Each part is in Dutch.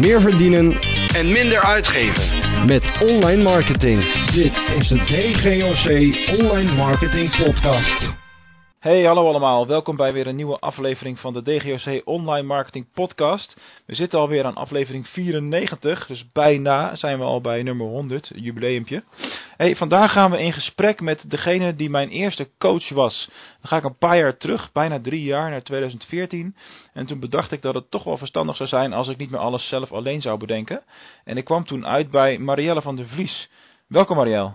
meer verdienen en minder uitgeven. met online marketing. Dit is de DGOC Online Marketing Podcast. Hey, hallo allemaal. Welkom bij weer een nieuwe aflevering van de DGOC Online Marketing Podcast. We zitten alweer aan aflevering 94, dus bijna zijn we al bij nummer 100, jubileumpje. Hey, vandaag gaan we in gesprek met degene die mijn eerste coach was. Dan ga ik een paar jaar terug, bijna drie jaar, naar 2014. En toen bedacht ik dat het toch wel verstandig zou zijn als ik niet meer alles zelf alleen zou bedenken. En ik kwam toen uit bij Marielle van der Vlies. Welkom Marielle.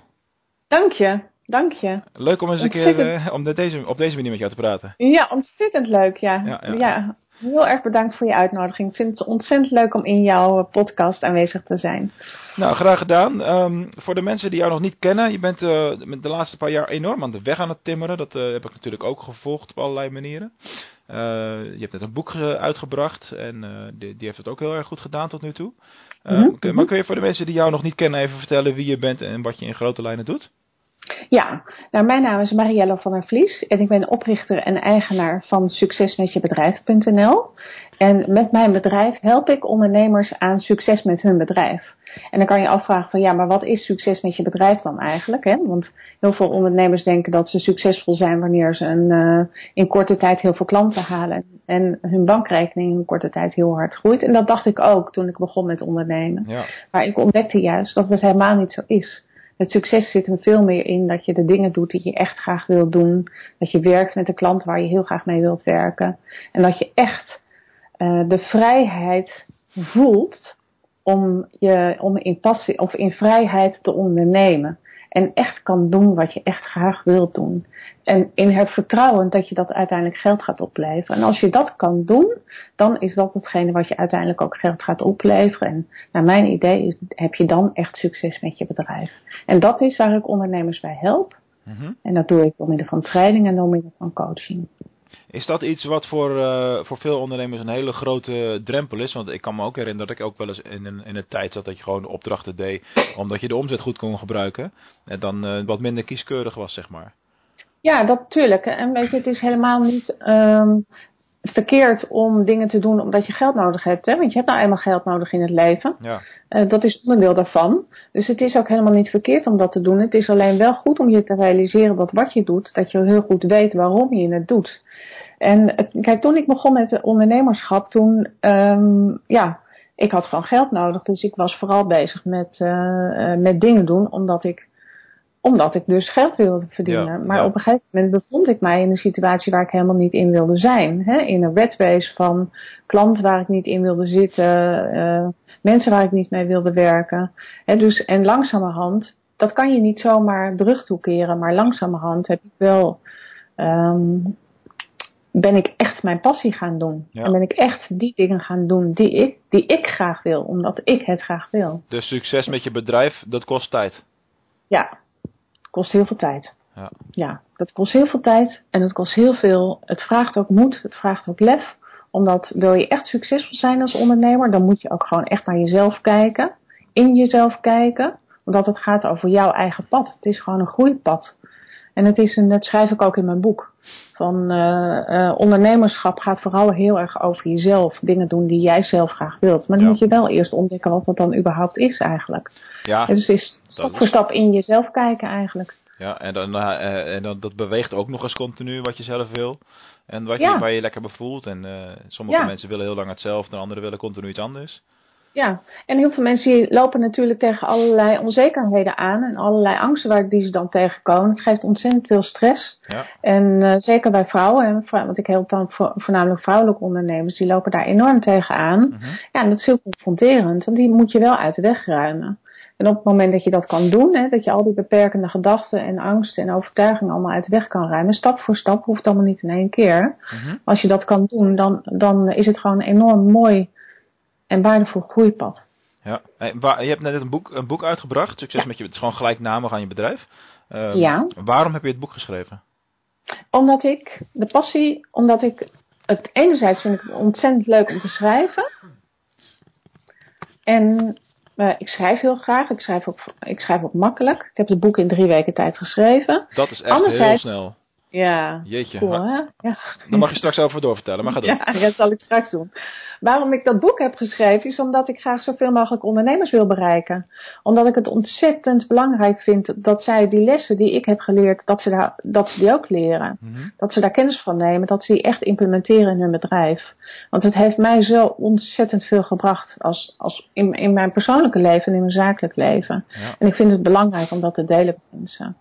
Dank je, dank je. Leuk om eens een keer eh, om deze, op deze manier met jou te praten. Ja, ontzettend leuk, ja. Ja, ja. Ja, heel erg bedankt voor je uitnodiging. Ik vind het ontzettend leuk om in jouw eh, podcast aanwezig te zijn. Nou, graag gedaan. Ehm, voor de mensen die jou nog niet kennen, je bent met de laatste paar jaar enorm aan de weg aan het timmeren. Dat heb ik natuurlijk ook gevolgd op allerlei manieren. Je hebt net een boek uitgebracht en die, die heeft het ook heel erg goed gedaan tot nu toe. Kun- Maar kun je voor de mensen die jou nog niet kennen even vertellen wie je bent en wat je in grote lijnen doet? Ja, nou mijn naam is Marielle van der Vlies en ik ben oprichter en eigenaar van succesmetjebedrijf.nl. En met mijn bedrijf help ik ondernemers aan succes met hun bedrijf. En dan kan je afvragen van ja, maar wat is succes met je bedrijf dan eigenlijk? Hè? Want heel veel ondernemers denken dat ze succesvol zijn wanneer ze een, eh, in korte tijd heel veel klanten halen. En hun bankrekening in korte tijd heel hard groeit. En dat dacht ik ook toen ik begon met ondernemen. Ja, Maar ik ontdekte juist dat het helemaal niet zo is. Het succes zit er veel meer in dat je de dingen doet die je echt graag wilt doen. Dat je werkt met de klant waar je heel graag mee wilt werken. En dat je echt eh, de vrijheid voelt om, je, om in passie of in vrijheid te ondernemen. En echt kan doen wat je echt graag wilt doen. En in het vertrouwen dat je dat uiteindelijk geld gaat opleveren. En als je dat kan doen, dan is dat hetgene wat je uiteindelijk ook geld gaat opleveren. En naar mijn idee is, heb je dan echt succes met je bedrijf. En dat is waar ik ondernemers bij help. Mhm. En dat doe ik door middel van training en door middel van coaching. Is dat iets wat voor, eh, voor veel ondernemers een hele grote drempel is? Want ik kan me ook herinneren dat ik ook wel eens in een, in een tijd zat dat je gewoon opdrachten deed, omdat je de omzet goed kon gebruiken. En dan eh, wat minder kieskeurig was, zeg maar. Ja, dat tuurlijk. En weet je, het is helemaal niet ehm, verkeerd om dingen te doen omdat je geld nodig hebt. Hè? Want je hebt nou eenmaal geld nodig in het leven. Ja, Eh, dat is onderdeel daarvan. Dus het is ook helemaal niet verkeerd om dat te doen. Het is alleen wel goed om je te realiseren dat wat je doet, dat je heel goed weet waarom je het doet. En het- kijk, toen ik begon met ondernemerschap, toen, ehm, ja, ik had gewoon geld nodig. Dus ik was vooral bezig met, eh, eh, met dingen doen, omdat ik, omdat ik dus geld wilde verdienen. Ja, maar ja. op een gegeven moment bevond ik mij in een situatie waar ik helemaal niet in wilde zijn. Hè? In een wetwees van klanten waar ik niet in wilde zitten, eh, mensen waar ik niet mee wilde werken. Hè? Dus, en langzamerhand, dat kan je niet zomaar terug toekeren, maar langzamerhand heb ik wel ehm, ben ik echt mijn passie gaan doen. Ja. En ben ik echt die dingen gaan doen die ik, die ik graag wil, omdat ik het graag wil. dus succes met je bedrijf, dat kost tijd. Ja, kost heel veel tijd. Ja. Ja, dat kost heel veel tijd en het kost heel veel. Het vraagt ook moed, het vraagt ook lef. Omdat wil je echt succesvol zijn als ondernemer, dan moet je ook gewoon echt naar jezelf kijken. In jezelf kijken. Omdat het gaat over jouw eigen pad. Het is gewoon een groeipad. En het is een, dat schrijf ik ook in mijn boek. Van eh, eh, ondernemerschap gaat vooral heel erg over jezelf. Dingen doen die jij zelf graag wilt. Maar dan Ja. moet je wel eerst ontdekken wat dat dan überhaupt is eigenlijk. Ja, Dus het is stap is- voor stap in jezelf kijken eigenlijk. ja en, dan, eh, en dan, dat beweegt ook nog eens continu wat je zelf wil. En wat je, Ja. waar je lekker bevoelt. En sommige mensen willen heel lang hetzelfde, en anderen willen continu iets anders. Ja, en heel veel mensen lopen natuurlijk tegen allerlei onzekerheden aan en allerlei angsten waar die ze dan tegenkomen. Het geeft ontzettend veel stress. Ja. En eh, zeker bij vrouwen, hè, vrou- want ik help dan vo- voornamelijk vrouwelijke ondernemers, die lopen daar enorm tegen aan. Mhm. Ja, en dat is heel confronterend, want die moet je wel uit de weg ruimen. En op het moment dat je dat kan doen, hè, dat je al die beperkende gedachten en angsten en overtuigingen allemaal uit de weg kan ruimen, stap voor stap, hoeft allemaal niet in één keer. Mhm. Als je dat kan doen, dan, dan is het gewoon een enorm mooi en waardevol groeipad. Ja. Je hebt net een boek, een boek uitgebracht. Succes met je, het is gewoon gelijknamig aan je bedrijf. Ehm, Ja. Waarom heb je het boek geschreven? Omdat ik de passie, omdat ik het enerzijds vind ik het ontzettend leuk om te schrijven. En eh, ik schrijf heel graag. Ik schrijf, ook, ik schrijf ook makkelijk. Ik heb het boek in drie weken tijd geschreven. Dat is echt heel snel. Ja. Jeetje. Cool, Ha- hè? Ja. Dan mag je straks over doorvertellen, maar ga door. Ja, dat zal ik straks doen. Waarom ik dat boek heb geschreven is omdat ik graag zoveel mogelijk ondernemers wil bereiken. Omdat ik het ontzettend belangrijk vind dat zij die lessen die ik heb geleerd, dat ze, daar, dat ze die ook leren. Mhm. Dat ze daar kennis van nemen, dat ze die echt implementeren in hun bedrijf. Want het heeft mij zo ontzettend veel gebracht als, als in, in mijn persoonlijke leven en in mijn zakelijk leven. Ja. En ik vind het belangrijk om dat te delen met mensen.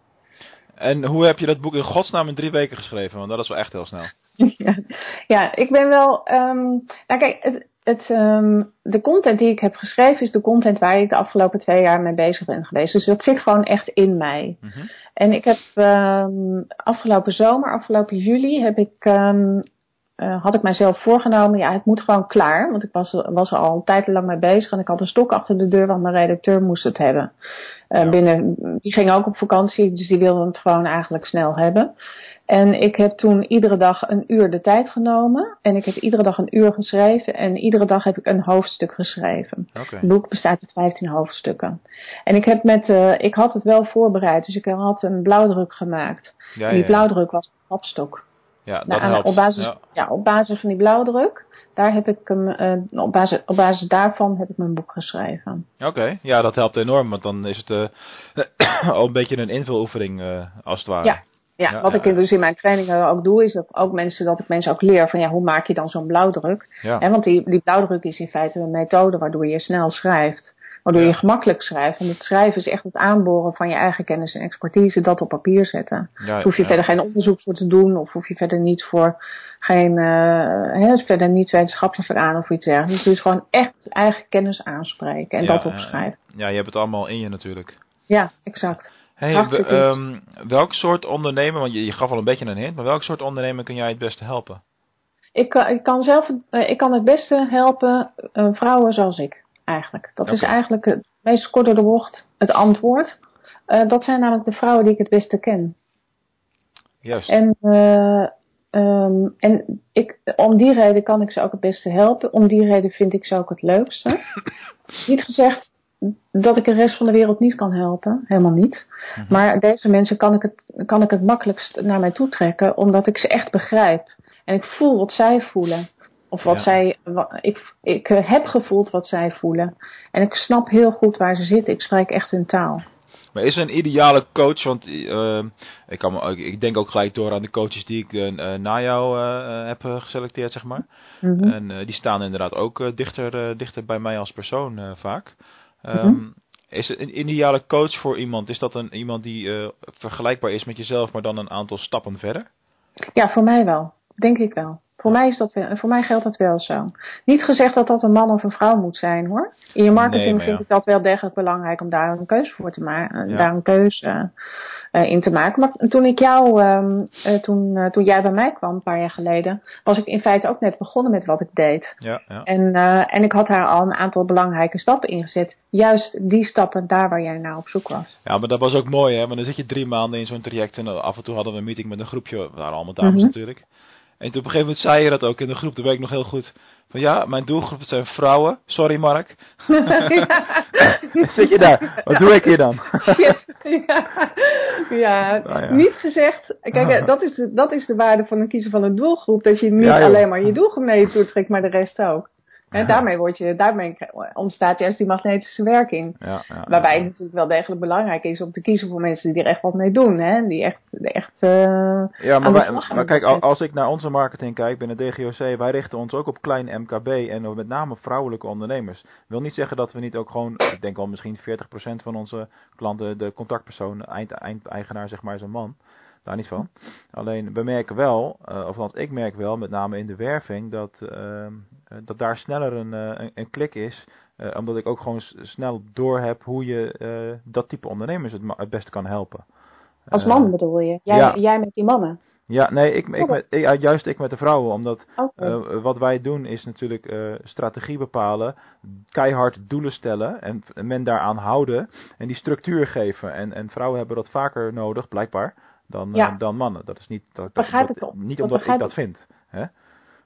En hoe heb je dat boek in godsnaam in drie weken geschreven? Want dat is wel echt heel snel. ja, ja, ik ben wel. ehm, nou, kijk, het, het, ehm, de content die ik heb geschreven is de content waar ik de afgelopen twee jaar mee bezig ben geweest. Dus dat zit gewoon echt in mij. Mhm. En ik heb ehm, afgelopen zomer, afgelopen juli, heb ik, eh, had ik mijzelf voorgenomen, ja, het moet gewoon klaar. Want ik was, was er al een tijd lang mee bezig en ik had een stok achter de deur, want mijn redacteur moest het hebben. Eh, Ja. binnen, die ging ook op vakantie, dus die wilde het gewoon eigenlijk snel hebben. En ik heb toen iedere dag een uur de tijd genomen. En ik heb iedere dag een uur geschreven. En iedere dag heb ik een hoofdstuk geschreven. Het boek bestaat uit 15 hoofdstukken. En ik, heb met, eh, ik had het wel voorbereid. Dus ik had een blauwdruk gemaakt. Ja, en die ja, blauwdruk was een kapstok. Ja, dat Nou, en helpt. op, basis, Ja. ja. op basis van die blauwdruk, daar heb ik hem, eh, op, basis, op basis daarvan heb ik mijn boek geschreven. Oké, ja, dat helpt enorm, want dan is het al een beetje een invuloefening eh, als het ware. Ja. Ja, Ja, wat ja, ik dus in mijn trainingen ook doe, is dat, ook mensen, dat ik mensen ook leer van ja, hoe maak je dan zo'n blauwdruk? Want die, die blauwdruk is in feite een methode waardoor je snel schrijft. Waardoor Ja. je gemakkelijk schrijft. Want het schrijven is echt het aanboren van je eigen kennis en expertise, dat op papier zetten. Ja, hoef je ja. verder geen onderzoek voor te doen, of hoef je verder niet voor geen, eh verder niet wetenschappelijk aan of iets dergelijks. Dus het is gewoon echt je eigen kennis aanspreken en dat opschrijven. Ja, je hebt het allemaal in je natuurlijk. Ja, exact. Hey, ehm, welk soort ondernemer, want je, je gaf al een beetje een hint, maar welk soort ondernemer kun jij het beste helpen? Ik, eh, ik kan zelf, eh, ik kan het beste helpen eh, vrouwen zoals ik, eigenlijk. Dat is eigenlijk het meest kort door de bocht, het antwoord. Eh, dat zijn namelijk de vrouwen die ik het beste ken. Juist. En, eh, ehm, en ik, om die reden kan ik ze ook het beste helpen. Om die reden vind ik ze ook het leukste. niet gezegd dat ik de rest van de wereld niet kan helpen. Helemaal niet. Mhm. Maar deze mensen kan ik, het, kan ik het makkelijkst naar mij toe trekken. Omdat ik ze echt begrijp. En ik voel wat zij voelen. Of wat Ja. zij, ik, ik eh, heb gevoeld wat zij voelen. En ik snap heel goed waar ze zitten. Ik spreek echt hun taal. Maar is er een ideale coach? Want eh, ik, kan, me- ik- denk ook gelijk door aan de coaches die ik eh, na jou eh, heb geselecteerd, zeg maar. Mhm. En die staan inderdaad ook dichter, dichter bij mij als persoon vaak. Ehm, Mhm. Is het een ideale coach voor iemand? Is dat een, iemand die vergelijkbaar is met jezelf, maar dan een aantal stappen verder? Ja, voor mij wel. Denk ik wel. Voor mij, is dat wel, voor mij geldt dat wel zo. Niet gezegd dat dat een man of een vrouw moet zijn hoor. In je marketing Nee, vind ik dat wel degelijk belangrijk om daar een keuze voor te maken. Ja. Daar een keuze eh, in te maken. Maar toen ik jou, ehm, eh, toen, eh, toen jij bij mij kwam een paar jaar geleden, was ik in feite ook net begonnen met wat ik deed. Ja, ja. En, eh, en ik had daar al een aantal belangrijke stappen in gezet. Juist die stappen daar waar jij naar op zoek was. ja, maar dat was ook mooi, hè? Want dan zit je drie maanden in zo'n traject en af en toe hadden we een meeting met een groepje. We waren allemaal dames Mhm. natuurlijk. En toen op een gegeven moment zei je dat ook in de groep, dat weet ik nog heel goed. Van ja, mijn doelgroep zijn vrouwen. Sorry Mark. Zit je daar? Wat doe ik hier dan? Shit. ja. Ja, Nou ja. niet gezegd. Kijk, eh, dat is, de, dat is de waarde van het kiezen van een doelgroep. Dat je niet alleen maar je doelgroep naar je toe trekt, maar de rest ook. Hè, daarmee, word je, daarmee ontstaat juist die magnetische werking. Ja, ja, Waarbij het natuurlijk wel degelijk belangrijk is om te kiezen voor mensen die er echt wat mee doen. Hè? Die echt, echt eh, Ja, maar, wij- maar kijk, als ik naar onze marketing kijk binnen DGOC, wij richten ons ook op klein MKB en met name vrouwelijke ondernemers. wil niet zeggen dat we niet ook gewoon, ik denk al misschien 40% van onze klanten, de contactpersoon, eind, eindeigenaar zeg maar, is een man. Daar niet van. Alleen we merken wel, eh, of althans ik merk wel, met name in de werving, dat, ehm, eh, dat daar sneller een, eh, een, een klik is. omdat ik ook gewoon snel doorheb hoe je dat type ondernemers het, het beste kan helpen. als man bedoel je. Jij, ja. jij met die mannen. ja, nee, ik, ik met, ik- juist ik met de vrouwen. Omdat wat wij doen is natuurlijk strategie bepalen, keihard doelen stellen en men daaraan houden en die structuur geven. En, en vrouwen hebben dat vaker nodig, blijkbaar, dan, eh, Ja. dan mannen. Dat is niet, dat, dat, niet Dat omdat ik dat vind. Hè?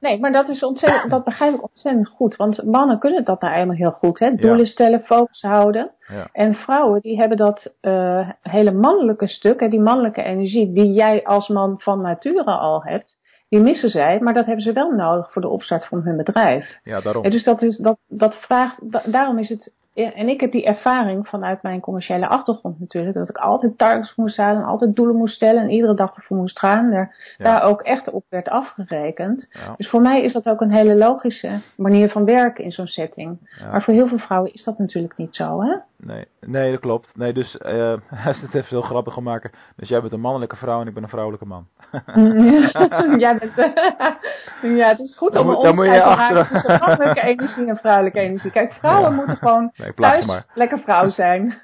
Nee, maar dat, is ontzettend, dat begrijp ik ontzettend goed. Want mannen kunnen dat nou eenmaal heel goed. Hè? Doelen stellen, focus houden. Ja. En vrouwen die hebben dat uh, hele mannelijke stuk, hè, die mannelijke energie die jij als man van nature al hebt. Die missen zij, maar dat hebben ze wel nodig voor de opstart van hun bedrijf. Ja, daarom. En dus dat, is, dat, dat vraagt, da, daarom is het en ik heb die ervaring vanuit mijn commerciële achtergrond natuurlijk, dat ik altijd targets moest halen, altijd doelen moest stellen en iedere dag ervoor moest gaan. Daar, ja. daar ook echt op werd afgerekend. Ja. Dus voor mij is dat ook een hele logische manier van werken in zo'n setting. Ja. Maar voor heel veel vrouwen is dat natuurlijk niet zo, hè? Nee, nee dat klopt. Nee, dus uh, hij is het even heel grappig gaan maken. Dus jij bent een mannelijke vrouw en ik ben een vrouwelijke man. jij bent, ja, het is goed Dan om moet- een onderscheid te maken tussen mannelijke energie en vrouwelijke energie. Kijk, vrouwen Ja. moeten gewoon Nee, thuis maar. lekker vrouw zijn.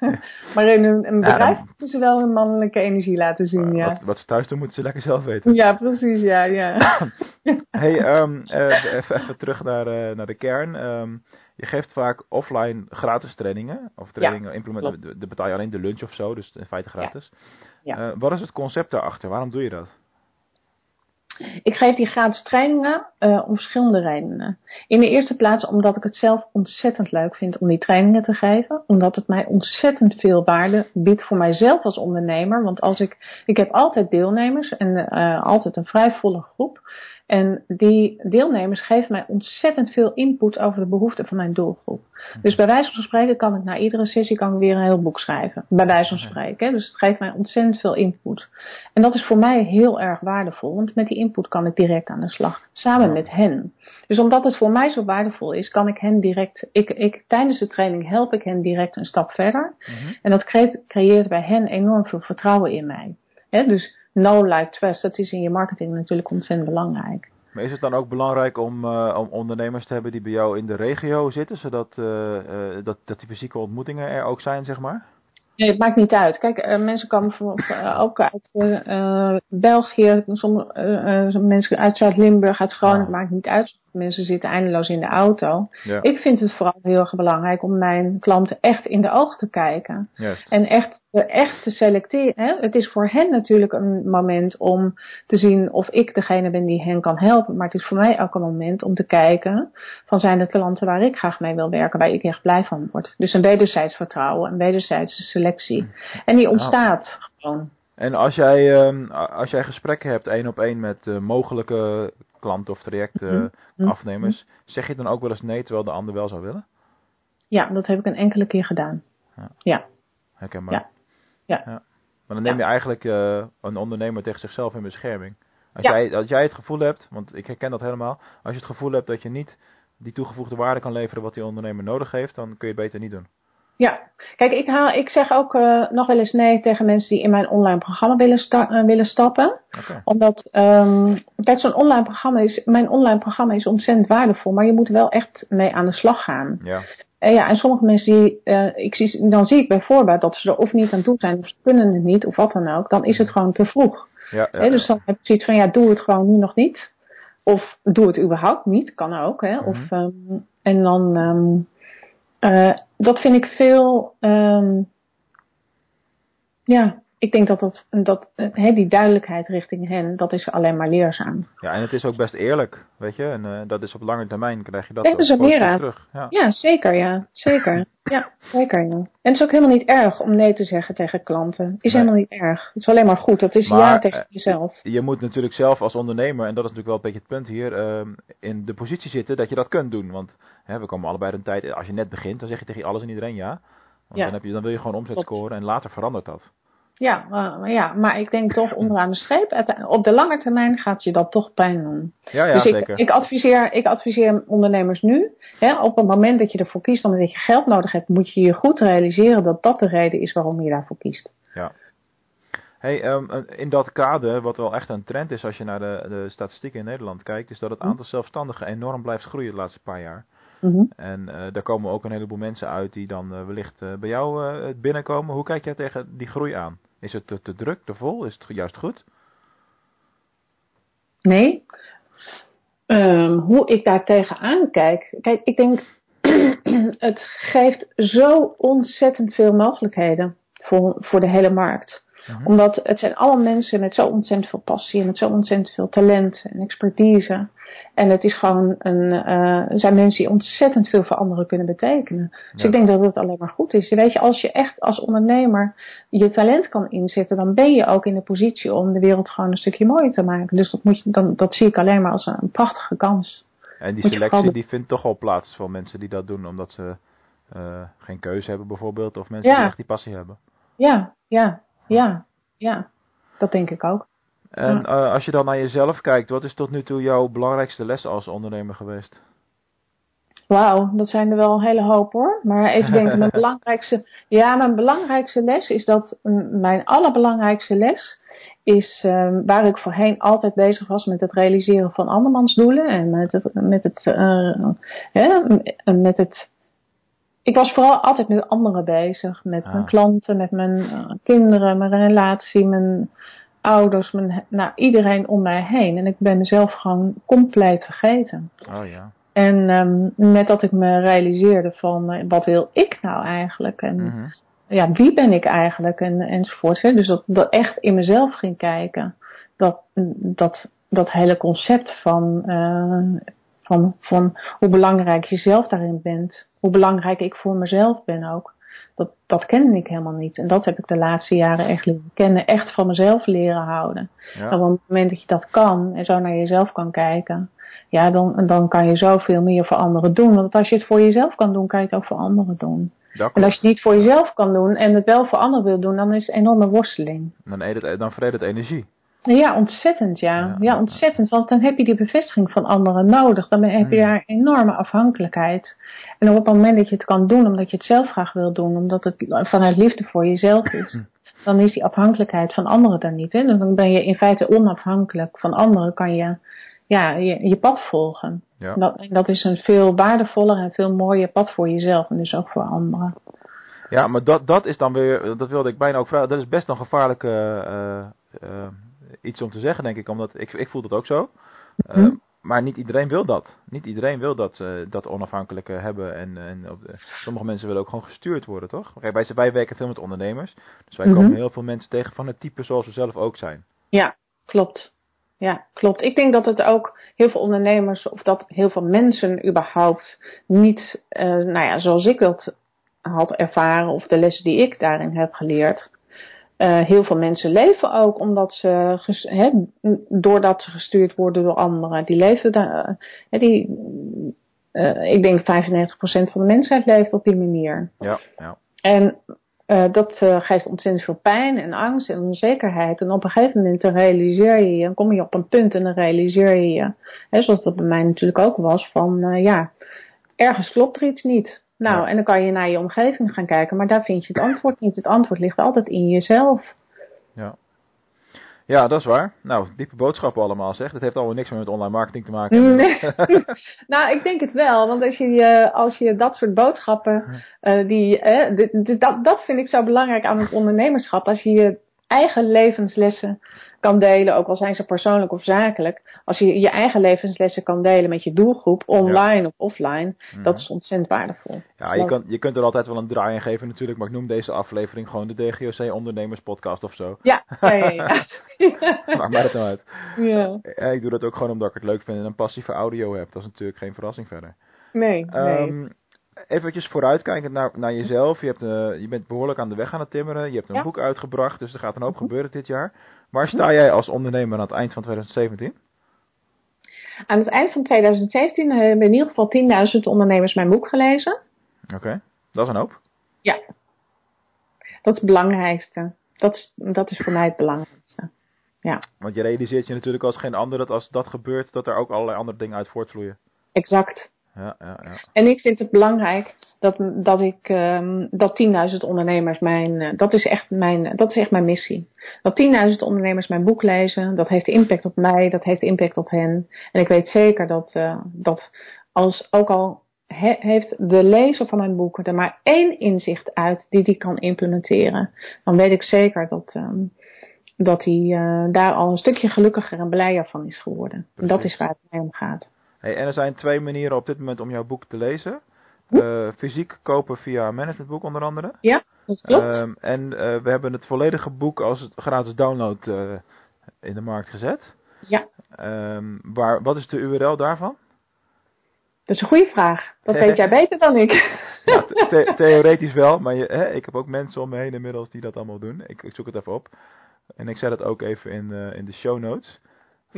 maar in een, een Ja, bedrijf dan- moeten ze wel hun mannelijke energie laten zien, ja. wat, wat ze thuis doen, moeten ze lekker zelf weten. Ja, precies, ja, ja. Hey, ehm, eh, even, even terug naar, eh, naar de kern. Ehm, je geeft vaak offline gratis trainingen. Of trainingen implementen. klopt. De betaal je alleen de lunch of zo, dus in feite gratis. Ja. Eh, wat is het concept daarachter? Waarom doe je dat? Ik geef die gratis trainingen eh, om verschillende redenen. In de eerste plaats omdat ik het zelf ontzettend leuk vind om die trainingen te geven. Omdat het mij ontzettend veel waarde biedt voor mijzelf als ondernemer. Want als ik, ik heb altijd deelnemers en eh, altijd een vrij volle groep. En die deelnemers geven mij ontzettend veel input over de behoeften van mijn doelgroep. Dus bij wijze van spreken kan ik na iedere sessie kan ik weer een heel boek schrijven. Bij wijze van spreken. hè. Dus het geeft mij ontzettend veel input. En dat is voor mij heel erg waardevol. Want met die input kan ik direct aan de slag. Samen Ja. met hen. Dus omdat het voor mij zo waardevol is, kan ik hen direct. Ik, ik, tijdens de training help ik hen direct een stap verder. Mhm. En dat creëert, creëert bij hen enorm veel vertrouwen in mij. Dus know, like, trust, dat is in je marketing natuurlijk ontzettend belangrijk. Maar is het dan ook belangrijk om, eh, om ondernemers te hebben die bij jou in de regio zitten, zodat eh, eh, dat, dat die fysieke ontmoetingen er ook zijn, zeg maar? Nee, het maakt niet uit. Kijk, mensen komen voor, voor, ook uit België, sommige mensen uit Zuid-Limburg, uit Groningen, Ja. het maakt niet uit. Mensen zitten eindeloos in de auto. Ja, Ik vind het vooral heel erg belangrijk om mijn klanten echt in de ogen te kijken. juist. En echt, echt te selecteren. Hè? Het is voor hen natuurlijk een moment om te zien of ik degene ben die hen kan helpen. Maar het is voor mij ook een moment om te kijken van zijn het klanten waar ik graag mee wil werken, waar ik echt blij van word. Dus een wederzijds vertrouwen, een wederzijdse selectie. En die ontstaat gewoon. En als jij, ehm, als jij gesprekken hebt één op één met eh, mogelijke klanten of trajectafnemers, Mhm. afnemers, zeg je dan ook wel eens nee terwijl de ander wel zou willen? Ja, dat heb ik een enkele keer gedaan. Herkenbaar. Ja. Ja. Maar dan neem je eigenlijk eh, een ondernemer tegen zichzelf in bescherming. Als, Ja. jij, als jij het gevoel hebt, want ik herken dat helemaal, als je het gevoel hebt dat je niet die toegevoegde waarde kan leveren wat die ondernemer nodig heeft, dan kun je het beter niet doen. Ja, kijk, ik, haal, ik zeg ook eh, nog wel eens nee tegen mensen die in mijn online programma willen, sta- eh, willen stappen. Omdat, ehm kijk, zo'n online programma is, mijn online programma is ontzettend waardevol, maar je moet er wel echt mee aan de slag gaan. Ja. En ja, en sommige mensen die, eh, ik zie, dan zie ik bijvoorbeeld dat ze er of niet aan toe zijn, of ze kunnen het niet, of wat dan ook, dan is het gewoon te vroeg. Ja, ja, Hè, dus dan heb ik zoiets van, ja, doe het gewoon nu nog niet. Of doe het überhaupt niet, kan ook. Hè. Mhm. Of, ehm, en dan, ehm, eh, dat vind ik veel, ehm, ja, ik denk dat, dat, dat eh, die duidelijkheid richting hen, dat is alleen maar leerzaam. ja, en het is ook best eerlijk, weet je. En eh, dat is op lange termijn krijg je dat ook terug. Ja. Ja, zeker, ja, zeker. Ja, zeker, ja. En het is ook helemaal niet erg om nee te zeggen tegen klanten. Is Nee. helemaal niet erg. Het is alleen maar goed. Dat is Maar, ja tegen eh, jezelf. Je moet natuurlijk zelf als ondernemer, en dat is natuurlijk wel een beetje het punt hier, ehm, in de positie zitten dat je dat kunt doen. Want hè, we komen allebei een tijd, als je net begint, dan zeg je tegen alles en iedereen ja. Want Ja. dan, heb je, dan wil je gewoon omzet scoren en later verandert dat. Ja, ja, maar ik denk toch onderaan de streep, uite- op de lange termijn gaat je dat toch pijn doen. Ja, ja, dus ik, zeker. ik, adviseer, ik adviseer ondernemers nu, hè, op het moment dat je ervoor kiest, omdat je geld nodig hebt, moet je je goed realiseren dat dat de reden is waarom je daarvoor kiest. Hey, ehm, in dat kader, wat wel echt een trend is als je naar de, de statistieken in Nederland kijkt, is dat het Hm. aantal zelfstandigen enorm blijft groeien de laatste paar jaar. Mhm. En eh, daar komen ook een heleboel mensen uit die dan eh, wellicht eh, bij jou binnenkomen. Hoe kijk jij tegen die groei aan? Is het te, druk, te vol? Is het juist goed? Nee. Ehm, hoe ik daar tegenaan kijk. Kijk, ik denk, het geeft zo ontzettend veel mogelijkheden voor, voor de hele markt. Mhm. Omdat het zijn allemaal mensen met zo ontzettend veel passie en met zo ontzettend veel talent en expertise. En het is gewoon een, uh, zijn mensen die ontzettend veel voor anderen kunnen betekenen. Dus ik denk dat het alleen maar goed is. Weet je, als je echt als ondernemer je talent kan inzetten, dan ben je ook in de positie om de wereld gewoon een stukje mooier te maken. Dus dat, moet je, dan, dat zie ik alleen maar als een, prachtige kans. En die selectie die vindt toch wel plaats van mensen die dat doen omdat ze uh, geen keuze hebben bijvoorbeeld. Of mensen die echt die passie hebben. Ja, ja, ja, ja. Dat denk ik ook. En uh, als je dan naar jezelf kijkt, wat is tot nu toe jouw belangrijkste les als ondernemer geweest? Wauw, dat zijn er wel een hele hoop hoor. Maar even denken, mijn belangrijkste, ja, mijn belangrijkste les is dat, mijn allerbelangrijkste les is uh, waar ik voorheen altijd bezig was met het realiseren van andermans doelen en met het, met het, uh, met het ik was vooral altijd met anderen bezig. Met mijn ah. klanten, met mijn uh, kinderen, mijn relatie, mijn ouders, mijn, nou, iedereen om mij heen. En ik ben mezelf gewoon compleet vergeten. Oh ja. En um, met dat ik me realiseerde van uh, wat wil ik nou eigenlijk? En mm -hmm. ja, wie ben ik eigenlijk? En, enzovoort. Hè? Dus dat, dat echt in mezelf ging kijken. Dat, dat, dat hele concept van, uh, van, van hoe belangrijk je zelf daarin bent hoe belangrijk ik voor mezelf ben ook. Dat, dat kende ik helemaal niet. En dat heb ik de laatste jaren echt leren kennen. Echt van mezelf leren houden. Ja. En op het moment dat je dat kan en zo naar jezelf kan kijken. Ja, dan, dan kan je zoveel meer voor anderen doen. Want als je het voor jezelf kan doen, kan je het ook voor anderen doen. En als je het niet voor jezelf kan doen en het wel voor anderen wil doen, dan is het een enorme worsteling. Dan, het, dan vreet het energie. Ja, ontzettend ja. ja. ontzettend. Want dan heb je die bevestiging van anderen nodig. Dan heb je hmm. daar enorme afhankelijkheid. En op het moment dat je het kan doen omdat je het zelf graag wil doen, omdat het vanuit liefde voor jezelf is, hmm. dan is die afhankelijkheid van anderen er niet. Hè? Dan ben je in feite onafhankelijk van anderen, kan je ja, je, je pad volgen. Ja. Dat, dat is een veel waardevoller en veel mooier pad voor jezelf en dus ook voor anderen. Ja, maar dat, dat is dan weer, dat wilde ik bijna ook vragen, dat is best een gevaarlijke uh, uh, iets om te zeggen, denk ik. Omdat ik, ik voel dat ook zo. Uh, maar niet iedereen wil dat. Niet iedereen wil dat, uh, dat onafhankelijke hebben. En, en op de, sommige mensen willen ook gewoon gestuurd worden, toch? Kijk, wij, wij werken veel met ondernemers. Dus wij mm -hmm. komen heel veel mensen tegen van het type zoals we zelf ook zijn. Ja, klopt. Ja, klopt. Ik denk dat het ook heel veel ondernemers, of dat heel veel mensen überhaupt niet, uh, nou ja, zoals ik dat had ervaren, of de lessen die ik daarin heb geleerd, uh, heel veel mensen leven ook omdat ze, he, doordat ze gestuurd worden door anderen. Die leven daar, uh, die, uh, ik denk 95% van de mensheid leeft op die manier. Ja, ja. En dat geeft ontzettend veel pijn en angst en onzekerheid. En op een gegeven moment dan realiseer je je, dan kom je op een punt en dan realiseer je je, zoals dat bij mij natuurlijk ook was, van ja, ergens klopt er iets niet. Nou, en dan kan je naar je omgeving gaan kijken, maar daar vind je het antwoord niet. Het antwoord ligt altijd in jezelf. Ja. Ja, dat is waar. Nou, diepe boodschappen allemaal zeg. Dat heeft allemaal niks meer met online marketing te maken. Nee. nou, ik denk het wel. Want als je, als je dat soort boodschappen, uh, die, dus dat, dat vind ik zo belangrijk aan het ondernemerschap. Als je je eigen levenslessen kan delen, ook al zijn ze persoonlijk of zakelijk. Als je je eigen levenslessen kan delen met je doelgroep, online of offline, mhm. dat is ontzettend waardevol. Ja, je, kan, je kunt er altijd wel een draai in geven natuurlijk, maar ik noem deze aflevering gewoon de DGOC Ondernemers Podcast of zo. Ja, ja, ja. Maakt mij nou uit. Ja. Ik doe dat ook gewoon omdat ik het leuk vind en een passieve audio heb. Dat is natuurlijk geen verrassing verder. Nee, nee. Um, eventjes vooruitkijkend naar, naar jezelf. Je, hebt, uh, je bent behoorlijk aan de weg aan het timmeren. Je hebt een boek uitgebracht, dus er gaat een hoop mhm. gebeuren dit jaar. Waar sta jij als ondernemer aan het eind van 2017? Aan het eind van 2017 hebben in ieder geval 10.000 ondernemers mijn boek gelezen. Oké, dat is een hoop. Ja, dat is het belangrijkste. Dat is, dat is voor mij het belangrijkste. Ja. Want je realiseert je natuurlijk als geen ander dat als dat gebeurt, dat er ook allerlei andere dingen uit voortvloeien. Exact. Ja, ja, ja. En ik vind het belangrijk dat, dat ik um, dat 10.000 ondernemers mijn uh, dat is echt mijn dat is echt mijn missie. Dat 10.000 ondernemers mijn boek lezen, dat heeft impact op mij, dat heeft impact op hen. En ik weet zeker dat uh, dat als ook al he, heeft de lezer van mijn boek er maar één inzicht uit die die kan implementeren, dan weet ik zeker dat um, dat hij uh, daar al een stukje gelukkiger en blijer van is geworden. En dat is waar het mij om gaat. Hey, en er zijn twee manieren op dit moment om jouw boek te lezen. Uh, fysiek kopen via managementboek onder andere. Ja. dat klopt. Ehm, en eh, we hebben het volledige boek als gratis download eh, in de markt gezet. Ja. Ehm, waar, wat is de URL daarvan? Dat is een goede vraag. Dat weet jij beter dan ik. Ja, the- the- theoretisch wel, maar je, hè, ik heb ook mensen om me heen inmiddels die dat allemaal doen. Ik, ik zoek het even op. En ik zet het ook even in, eh, in de show notes.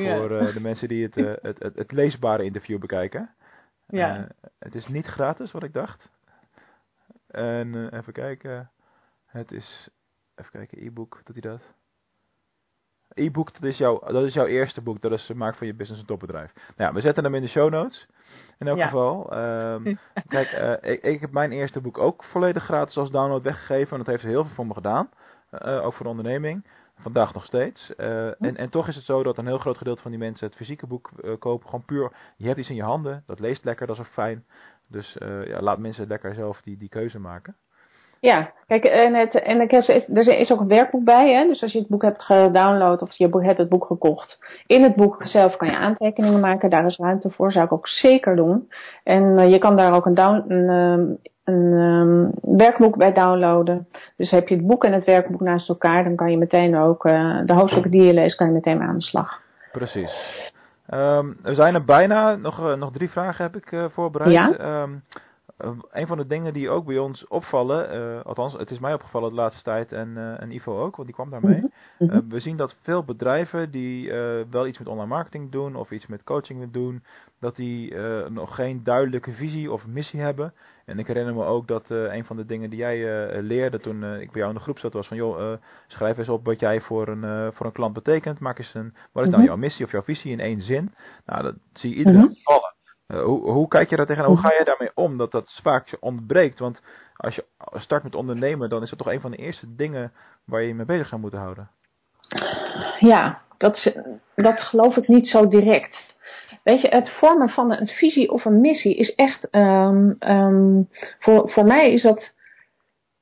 Ja. Voor eh, de mensen die het, eh, het, het, het leesbare interview bekijken. Ja. Eh, het is niet gratis, wat ik dacht. En even kijken. Het is. Even kijken, e-book, doet hij dat? E-book, dat, is jouw- dat is jouw eerste boek. Dat is Maak van je business een topbedrijf. Nou ja, we zetten hem in de show notes. In elk Ja. geval. Ehm, kijk, ik, ik heb mijn eerste boek ook volledig gratis als download weggegeven. En dat heeft heel veel voor me gedaan. Ook voor de onderneming. Vandaag nog steeds. Eh, en, en toch is het zo dat een heel groot gedeelte van die mensen het fysieke boek eh, kopen. Gewoon puur, je hebt iets in je handen. Dat leest lekker, dat is ook fijn. Dus eh, ja, laat mensen lekker zelf die, die keuze maken. Ja, kijk, en, het, en ik heb- er is ook een werkboek bij. Hè? Dus als je het boek hebt gedownload of je hebt het boek gekocht. In het boek zelf kan je aantekeningen maken. Daar is ruimte voor. Zou ik ook zeker doen. En je kan daar ook een, down, een, ehm, een ehm, werkboek bij downloaden. Dus heb je het boek en het werkboek naast elkaar. Dan kan je meteen ook eh, de hoofdstukken die je leest, kan je meteen aan de slag. Precies. Ehm, we zijn er bijna. Nog, eh, nog drie vragen heb ik eh, voorbereid. Ja. Ehm, eh, een van de dingen die ook bij ons opvallen, eh, althans het is mij opgevallen de laatste tijd en, eh, en Ivo ook, want die kwam daarmee. Mhm. Eh, we zien dat veel bedrijven die eh, wel iets met online marketing doen of iets met coaching doen, dat die nog geen duidelijke visie of missie hebben. En ik herinner me ook dat een van de dingen die jij leerde toen ik bij jou in de groep zat was van joh, schrijf eens op wat jij voor een, voor een klant betekent. Maak eens een, wat is nou Mhm. jouw missie of jouw visie in één zin? Nou, dat zie iedereen Mhm. Eh, hoe, hoe kijk je daar tegenaan? Hoe ga je daarmee om dat dat vaak je ontbreekt? Want als je start met ondernemen, dan is dat toch een van de eerste dingen waar je je mee bezig zou moeten houden. Ja, dat, dat geloof ik niet zo direct. Weet je, het vormen van een visie of een missie is echt. ehm, ehm, voor, voor mij is dat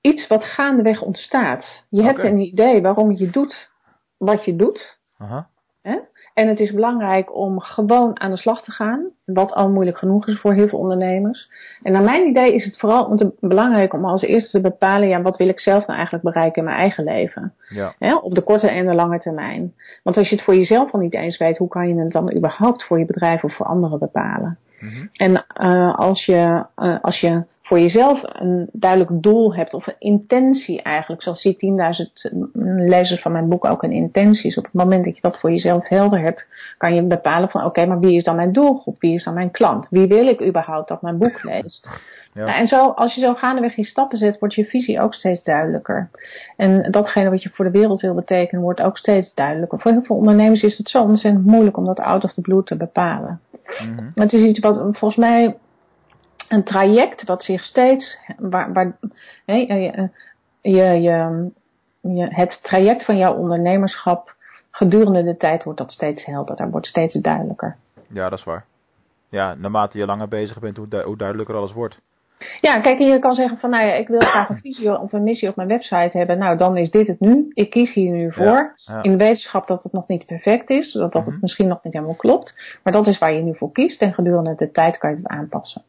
iets wat gaandeweg ontstaat. Je hebt een idee waarom je doet wat je doet. Aha. Hè? En het is belangrijk om gewoon aan de slag te gaan. Wat al moeilijk genoeg is voor heel veel ondernemers. En naar mijn idee is het vooral belangrijk om als eerste te bepalen: ja, wat wil ik zelf nou eigenlijk bereiken in mijn eigen leven? Ja. Op de korte en de lange termijn. Want als je het voor jezelf al niet eens weet, hoe kan je het dan überhaupt voor je bedrijf of voor anderen bepalen? Mhm. En eh, als, je, eh, als je voor jezelf een duidelijk doel hebt, of een intentie eigenlijk, zoals die 10.000 lezers van mijn boek ook een intentie is, op het moment dat je dat voor jezelf helder hebt, kan je bepalen van oké, maar wie is dan mijn doelgroep? Wie is dan mijn klant? Wie wil ik überhaupt dat mijn boek leest? Ja. Nou, en zo, als je zo gaandeweg je stappen zet, wordt je visie ook steeds duidelijker. En datgene wat je voor de wereld wil betekenen, wordt ook steeds duidelijker. Voor heel veel ondernemers is het zo ontzettend moeilijk om dat out of the blue te bepalen. Maar het is iets wat volgens mij een traject wat zich steeds, waar, waar je, je, je, je, het traject van jouw ondernemerschap gedurende de tijd wordt dat steeds helderder, wordt steeds duidelijker. Ja, dat is waar. Ja, naarmate je langer bezig bent, hoe duidelijker alles wordt. Ja, kijk, je kan zeggen van, nou ja, ik wil graag een visie of een missie op mijn website hebben. Nou, dan is dit het nu. Ik kies hier nu voor. ja. In de wetenschap dat het nog niet perfect is, dat, dat Mhm. het misschien nog niet helemaal klopt. Maar dat is waar je nu voor kiest en gedurende de tijd kan je het aanpassen.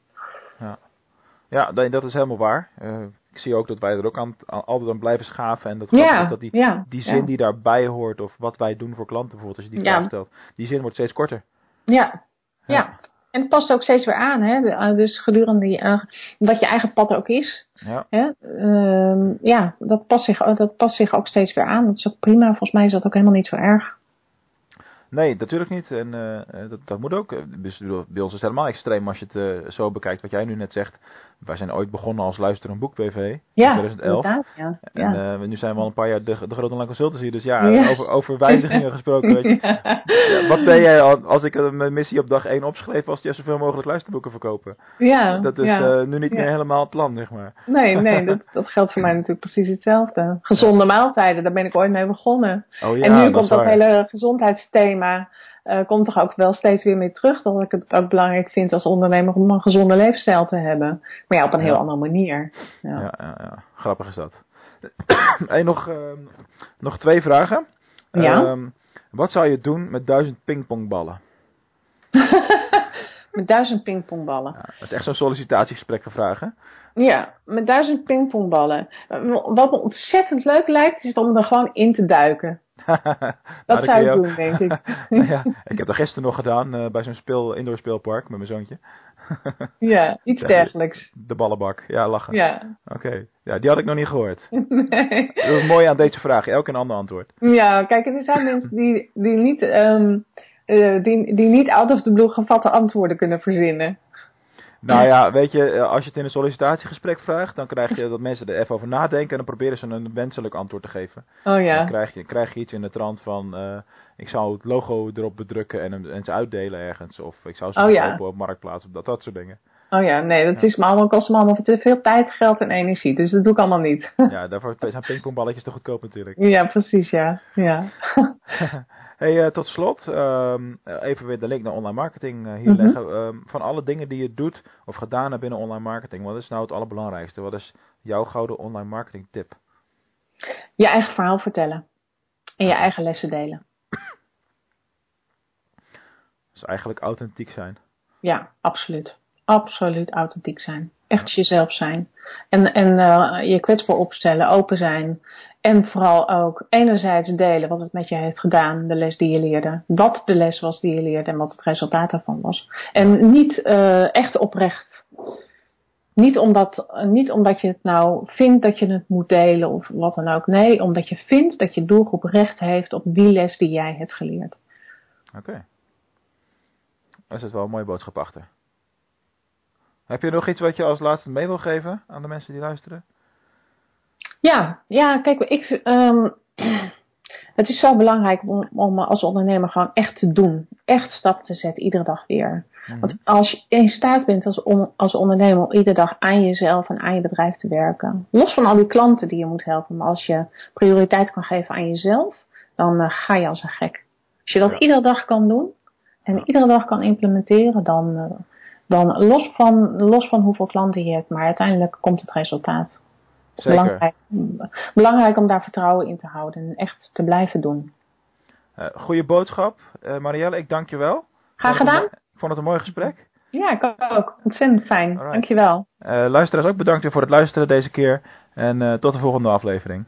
Ja, nee, dat is helemaal waar. Eh, ik zie ook dat wij er ook aan, altijd aan blijven schaven. En dat, Ja, dat die, ja, die ja. zin die daarbij hoort, of wat wij doen voor klanten bijvoorbeeld, als je die Ja. vraag stelt, die zin wordt steeds korter. Ja, ja. En het past ook steeds weer aan, hè? Eh, Dus gedurende die, eh, wat je eigen pad ook is, Ja. hè? Ehm, ja, dat past, zich, dat past zich ook steeds weer aan. Dat is ook prima. Volgens mij is dat ook helemaal niet zo erg. Nee, natuurlijk niet. En eh, eh, dat, dat moet ook. Eh, Dus bij ons is het helemaal extreem als je het eh, zo bekijkt wat jij nu net zegt. Wij zijn ooit begonnen als Luister een Boek BV in Ja, 2011. inderdaad. Ja, En ja. eh, nu zijn we al een paar jaar de, de grote online consultancy. Dus ja, Ja. Over, over wijzigingen gesproken. Weet je. Wat ben jij al- als ik mijn missie op dag 1 opschreef, was ja, zoveel mogelijk luisterboeken verkopen. ja, Dat is eh, nu niet meer helemaal het plan, zeg maar. Nee, nee, dat, dat geldt voor mij natuurlijk precies hetzelfde. Gezonde maaltijden, daar ben ik ooit mee begonnen. Oh ja, en nu dat komt dat hele gezondheidsthema, eh, komt toch ook wel steeds weer mee terug. Dat ik het ook belangrijk vind als ondernemer om een gezonde leefstijl te hebben. Maar ja, op een heel Ja. andere manier. Ja. Ja, ja, ja. Grappig is dat. hey, nog, ehm, nog twee vragen. Ja. Ehm, wat zou je doen met duizend pingpongballen? Met duizend pingpongballen. Ja, dat is echt zo'n sollicitatiegesprek gevraagd, Ja, met duizend pingpongballen. Wat me ontzettend leuk lijkt, is om er gewoon in te duiken. dat zou ik doen, denk ik. ja, ik heb dat gisteren nog gedaan uh, bij zo'n speel, indoor speelpark met mijn zoontje. ja, iets dergelijks. De ballenbak, ja, lachen. Ja. Oké, ja, die had ik nog niet gehoord. nee. Dat is mooi aan deze vraag, elk een ander antwoord. Ja, kijk, er zijn mensen die, die, niet, um, uh, die, die niet out of the blue gevatte antwoorden kunnen verzinnen. Nou ja, weet je, als je het in een sollicitatiegesprek vraagt, dan krijg je dat mensen er even over nadenken en dan proberen ze een wenselijk antwoord te geven. Oh ja. Dan krijg je, krijg je iets in de trant van, uh, ik zou het logo erop bedrukken en, en ze uitdelen ergens. Of ik zou ze oh, ja. op marktplaats, dat, dat soort dingen. Oh ja, nee, dat ja. is me allemaal, kost me allemaal te veel tijd, geld en energie. Dus dat doe ik allemaal niet. ja, daarvoor zijn pingpongballetjes te goedkoop natuurlijk. Ja, precies, ja. ja. Hey, uh, tot slot, um, even weer de link naar online marketing uh, hier Mhm. leggen. Um, van alle dingen die je doet of gedaan hebt binnen online marketing, wat is nou het allerbelangrijkste? Wat is jouw gouden online marketing tip? Je eigen verhaal vertellen. En je eigen lessen delen. Dus eigenlijk authentiek zijn. Ja, absoluut. Absoluut authentiek zijn. Echt jezelf zijn. En, en uh, je kwetsbaar opstellen, open zijn. En vooral ook enerzijds delen wat het met je heeft gedaan, de les die je leerde. Wat de les was die je leerde en wat het resultaat daarvan was. En niet uh, echt oprecht. Niet omdat, niet omdat je het nou vindt dat je het moet delen of wat dan ook. Nee, omdat je vindt dat je doelgroep recht heeft op die les die jij hebt geleerd. Oké. Okay. Daar zit wel een mooie boodschap achter. Heb je nog iets wat je als laatste mee wil geven aan de mensen die luisteren? Ja, ja kijk, ik, um, het is zo belangrijk om, om als ondernemer gewoon echt te doen. Echt stappen te zetten, iedere dag weer. Mm-hmm. Want als je in staat bent als, on, als ondernemer om iedere dag aan jezelf en aan je bedrijf te werken. Los van al die klanten die je moet helpen. Maar als je prioriteit kan geven aan jezelf, dan uh, ga je als een gek. Als je dat ja. iedere dag kan doen en ja. iedere dag kan implementeren, dan... Uh, dan los van, los van hoeveel klanten je hebt, maar uiteindelijk komt het resultaat. Belangrijk, belangrijk om daar vertrouwen in te houden en echt te blijven doen. Uh, goeie boodschap, uh, Marielle, ik dank je wel. Graag gedaan. Ik vond het een mooi gesprek. Ja, ik ook. Ontzettend fijn. Alright. Dank je wel. Uh, luisteraars ook bedankt weer voor het luisteren deze keer en tot de volgende aflevering.